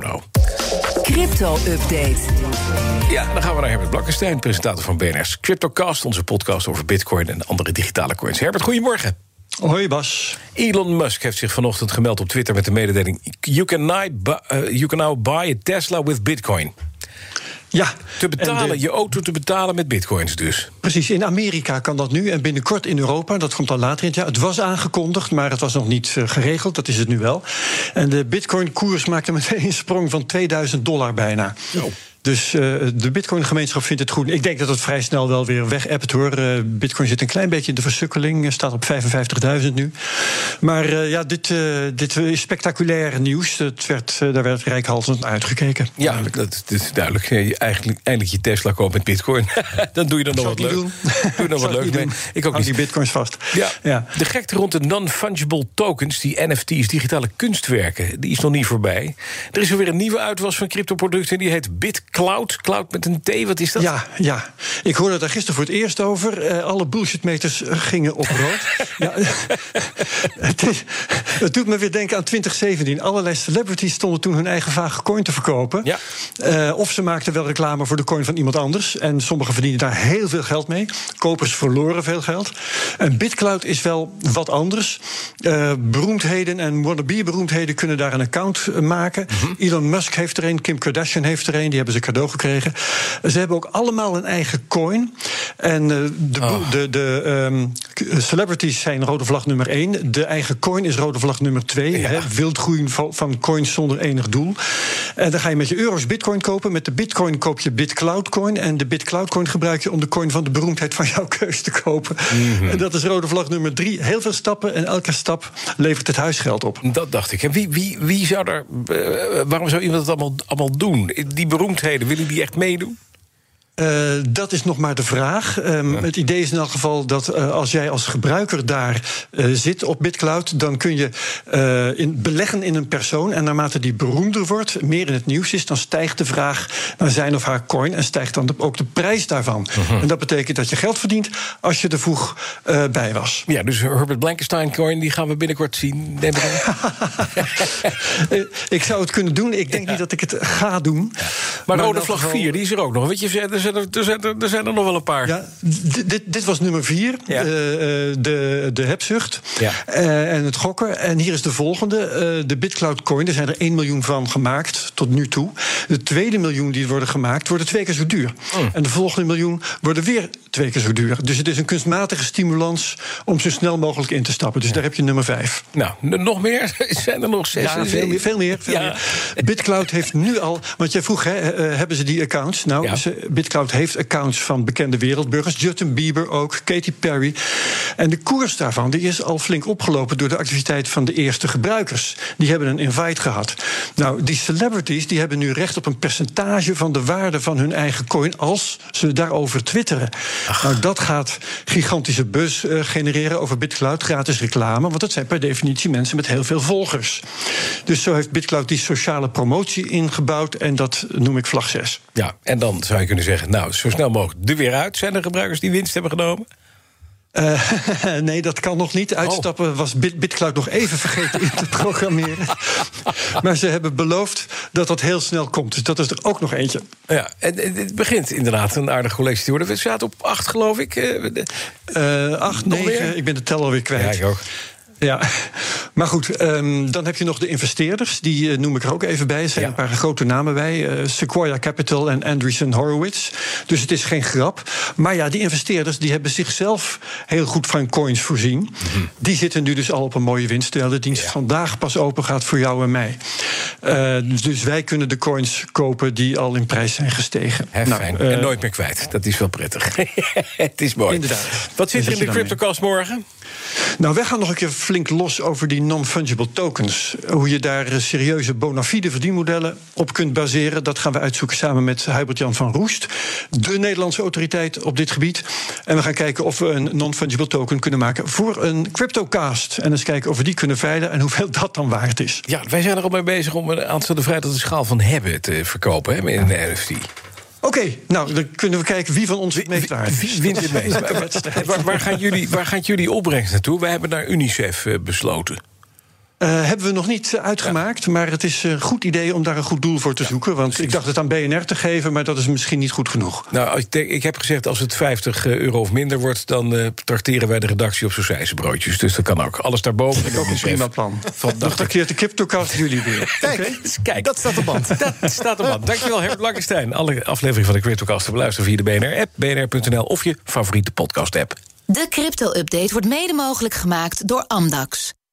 Bono. Crypto-update. Ja, dan gaan we naar Herbert Blankenstein, presentator van BNR's Cryptocast, onze podcast over Bitcoin en andere digitale coins. Herbert, goedemorgen. Hoi Bas. Elon Musk heeft zich vanochtend gemeld op Twitter met de mededeling: You can now, bu- you can now buy a Tesla with Bitcoin. Ja, Te betalen, de- je auto te betalen met bitcoins dus. precies. In Amerika kan dat nu en binnenkort in Europa. Dat komt dan later in het jaar. Het was aangekondigd, maar het was nog niet eh, geregeld. Dat is het nu wel. En de Bitcoin-koers maakte meteen een sprong van 2000 dollar bijna. Dus eh, de Bitcoin-gemeenschap vindt het goed. Ik denk dat het vrij snel wel weer weg appt hoor. Eh, Bitcoin zit een klein beetje in de versukkeling. eh, Staat op 55.000 nu. Maar ja, dit, dit is spectaculair nieuws. Het werd, daar werd rijkhalsend naar uitgekeken. Ja, dat, dat is duidelijk. Je Eigenlijk, eindelijk je Tesla koopt met bitcoin. dan doe je dan nog wat leuk. Doe nog wat leuk mee. doen. Ik ook Hou niet. die bitcoins vast. Ja, ja. de gekte rond de non-fungible tokens, die NFT's, digitale kunstwerken, die is nog niet voorbij. Er is alweer een nieuwe uitwas van cryptoproducten, die heet BitCloud. Cloud met een T, wat is dat? Ja, ja. Ik hoorde daar gisteren voor het eerst over. Eh, alle bullshitmeters eh, gingen op rood. ja, het, is- het doet me weer denken aan 2017. Allerlei celebrities stonden toen hun eigen vage coin te verkopen. Ja. Eh, of ze maakten wel reclame voor de coin van iemand anders. En sommigen verdienen daar heel veel geld mee. Kopers verloren veel geld. En BitCloud is wel wat anders. Beroemdheden en wannabe-beroemdheden kunnen daar een account maken. Elon Musk heeft er een, Kim Kardashian heeft er een. Die hebben ze cadeau gekregen. Ze hebben ook allemaal een eigen coin. En eh, de, boe- de, de ehm, celebrities zijn rode vlag nummer één. De eigen coin is rode vlag nummer twee. Ja. Hè, wildgroei van, van coins zonder enig doel. En dan ga je met je euro's bitcoin kopen. Met de bitcoin koop je bitcloud coin. En de bitcloud coin gebruik je om de coin van de beroemdheid van jouw keus te kopen. En dat is rode vlag nummer drie. Heel veel stappen en elke stap levert het huisgeld op. Dat dacht ik. En wie, wie, wie zou daar. eh, waarom zou iemand het allemaal, allemaal doen? Die beroemdheden, willen die echt meedoen? Eh, dat is nog maar de vraag. Ehm, Het idee is in elk geval dat eh, als jij als gebruiker daar eh, zit op BitCloud, dan kun je in, beleggen in een persoon. En naarmate die beroemder wordt, meer in het nieuws is, dan stijgt de vraag naar zijn of haar coin en stijgt dan de- ook de prijs daarvan. En dat betekent dat je geld verdient als je er vroeg bij was. Ja, dus Herbert Blankenstein coin, die gaan we binnenkort zien. Ik ik zou het kunnen doen. Ik denk niet dat ik het ga doen. Maar in rode vlag geval- 4, die is er ook nog. Weet je, er zijn er, er, zijn er, er zijn er nog wel een paar. Ja, dit, dit was nummer vier, Ja. eh, eh, de, de hebzucht Ja. eh, en het gokken. En hier is de volgende, de BitCloud coin. Er zijn er 1 miljoen van gemaakt tot nu toe. De tweede miljoen die worden gemaakt, worden twee keer zo duur. Mm. En de volgende miljoen worden weer twee keer zo duur. Dus het is een kunstmatige stimulans om zo snel mogelijk in te stappen. Dus daar heb je nummer vijf. Nou, nog meer? Zijn er nog zes? Ja, veel meer. Veel meer, veel Ja. meer. BitCloud heeft nu al. Want jij vroeg, hè, hebben ze die accounts? Nou, ze- BitCloud heeft accounts van bekende wereldburgers. Justin Bieber ook, Katy Perry. En de koers daarvan die is al flink opgelopen door de activiteit van de eerste gebruikers. Die hebben een invite gehad. Nou, die celebrities die hebben nu recht op een percentage van de waarde van hun eigen coin. als ze daarover twitteren. Nou, dat gaat gigantische buzz eh, genereren over BitCloud. Gratis reclame. Want dat zijn per definitie mensen met heel veel volgers. Dus zo heeft BitCloud die sociale promotie ingebouwd. En dat noem ik vlag 6. Ja, en dan zou je kunnen zeggen, nou, zo snel mogelijk er weer uit. Zijn er gebruikers die winst hebben genomen? Eh, nee, dat kan nog niet. Uitstappen was Bit- BitCloud nog even vergeten in te programmeren. maar ze hebben beloofd dat dat heel snel komt. Dus dat is er ook nog eentje. Ja, en het begint inderdaad een aardig college te worden. We zaten op acht, geloof ik. Eh acht, negen, ik ben de tel alweer Ja, kwijt. ik ook. Ja, maar goed, ehm, dan heb je nog de investeerders. Die eh, noem ik er ook even bij. Er zijn Ja. een paar grote namen bij. eh, Sequoia Capital en Andreessen Horowitz. Dus het is geen grap. Maar ja, die investeerders die hebben zichzelf heel goed van coins voorzien. Mhm. Die zitten nu dus al op een mooie winst. Terwijl de dienst vandaag pas open gaat voor jou en mij. Eh, dus wij kunnen de coins kopen die al in prijs zijn gestegen. Hè, Nou, fijn. en nooit meer kwijt. Dat is wel prettig. het is mooi. Inderdaad. Wat zit er in de. CryptoCast morgen? Nou, wij gaan nog een keer flink los over die non-fungible tokens. Hoe je daar eh, serieuze bona fide verdienmodellen op kunt baseren. Dat gaan we uitzoeken samen met Hubert-Jan van Roest. De Nederlandse autoriteit op dit gebied. En we gaan kijken of we een non-fungible token kunnen maken voor een cryptocast. En eens kijken of we die kunnen veilen en hoeveel dat dan waard is. Ja, wij zijn er al mee bezig om een aanstaande vrijdag de schaal van hebben te verkopen hè, in een NFT. Oké, nou, dan kunnen we kijken wie van ons het meest waard is. Wie wint het meest? waar, waar, gaan jullie, waar gaat jullie opbrengst naartoe? Wij hebben naar UNICEF eh, besloten. Uh, hebben we nog niet uitgemaakt. Maar het is een goed idee om daar een goed doel voor te zoeken. Want ik dacht het aan BNR te geven, maar dat is misschien niet goed genoeg. Nou, ik, denk, ik heb gezegd, als het 50 euro of minder wordt, dan uh, trakteren wij de redactie op broodjes. Dus dat kan ook. Alles daarboven. Dat is ook een prima plan. Dan trakteert de cryptocast jullie weer. Kijk, okay? kijk, dat staat op band. Dat staat op band. Dankjewel, Herbert Blankenstein. Alle afleveringen van de Cryptocast te beluisteren via de BNR-app, bnr.nl of je favoriete podcast-app. De crypto-update wordt mede mogelijk gemaakt door Amdax.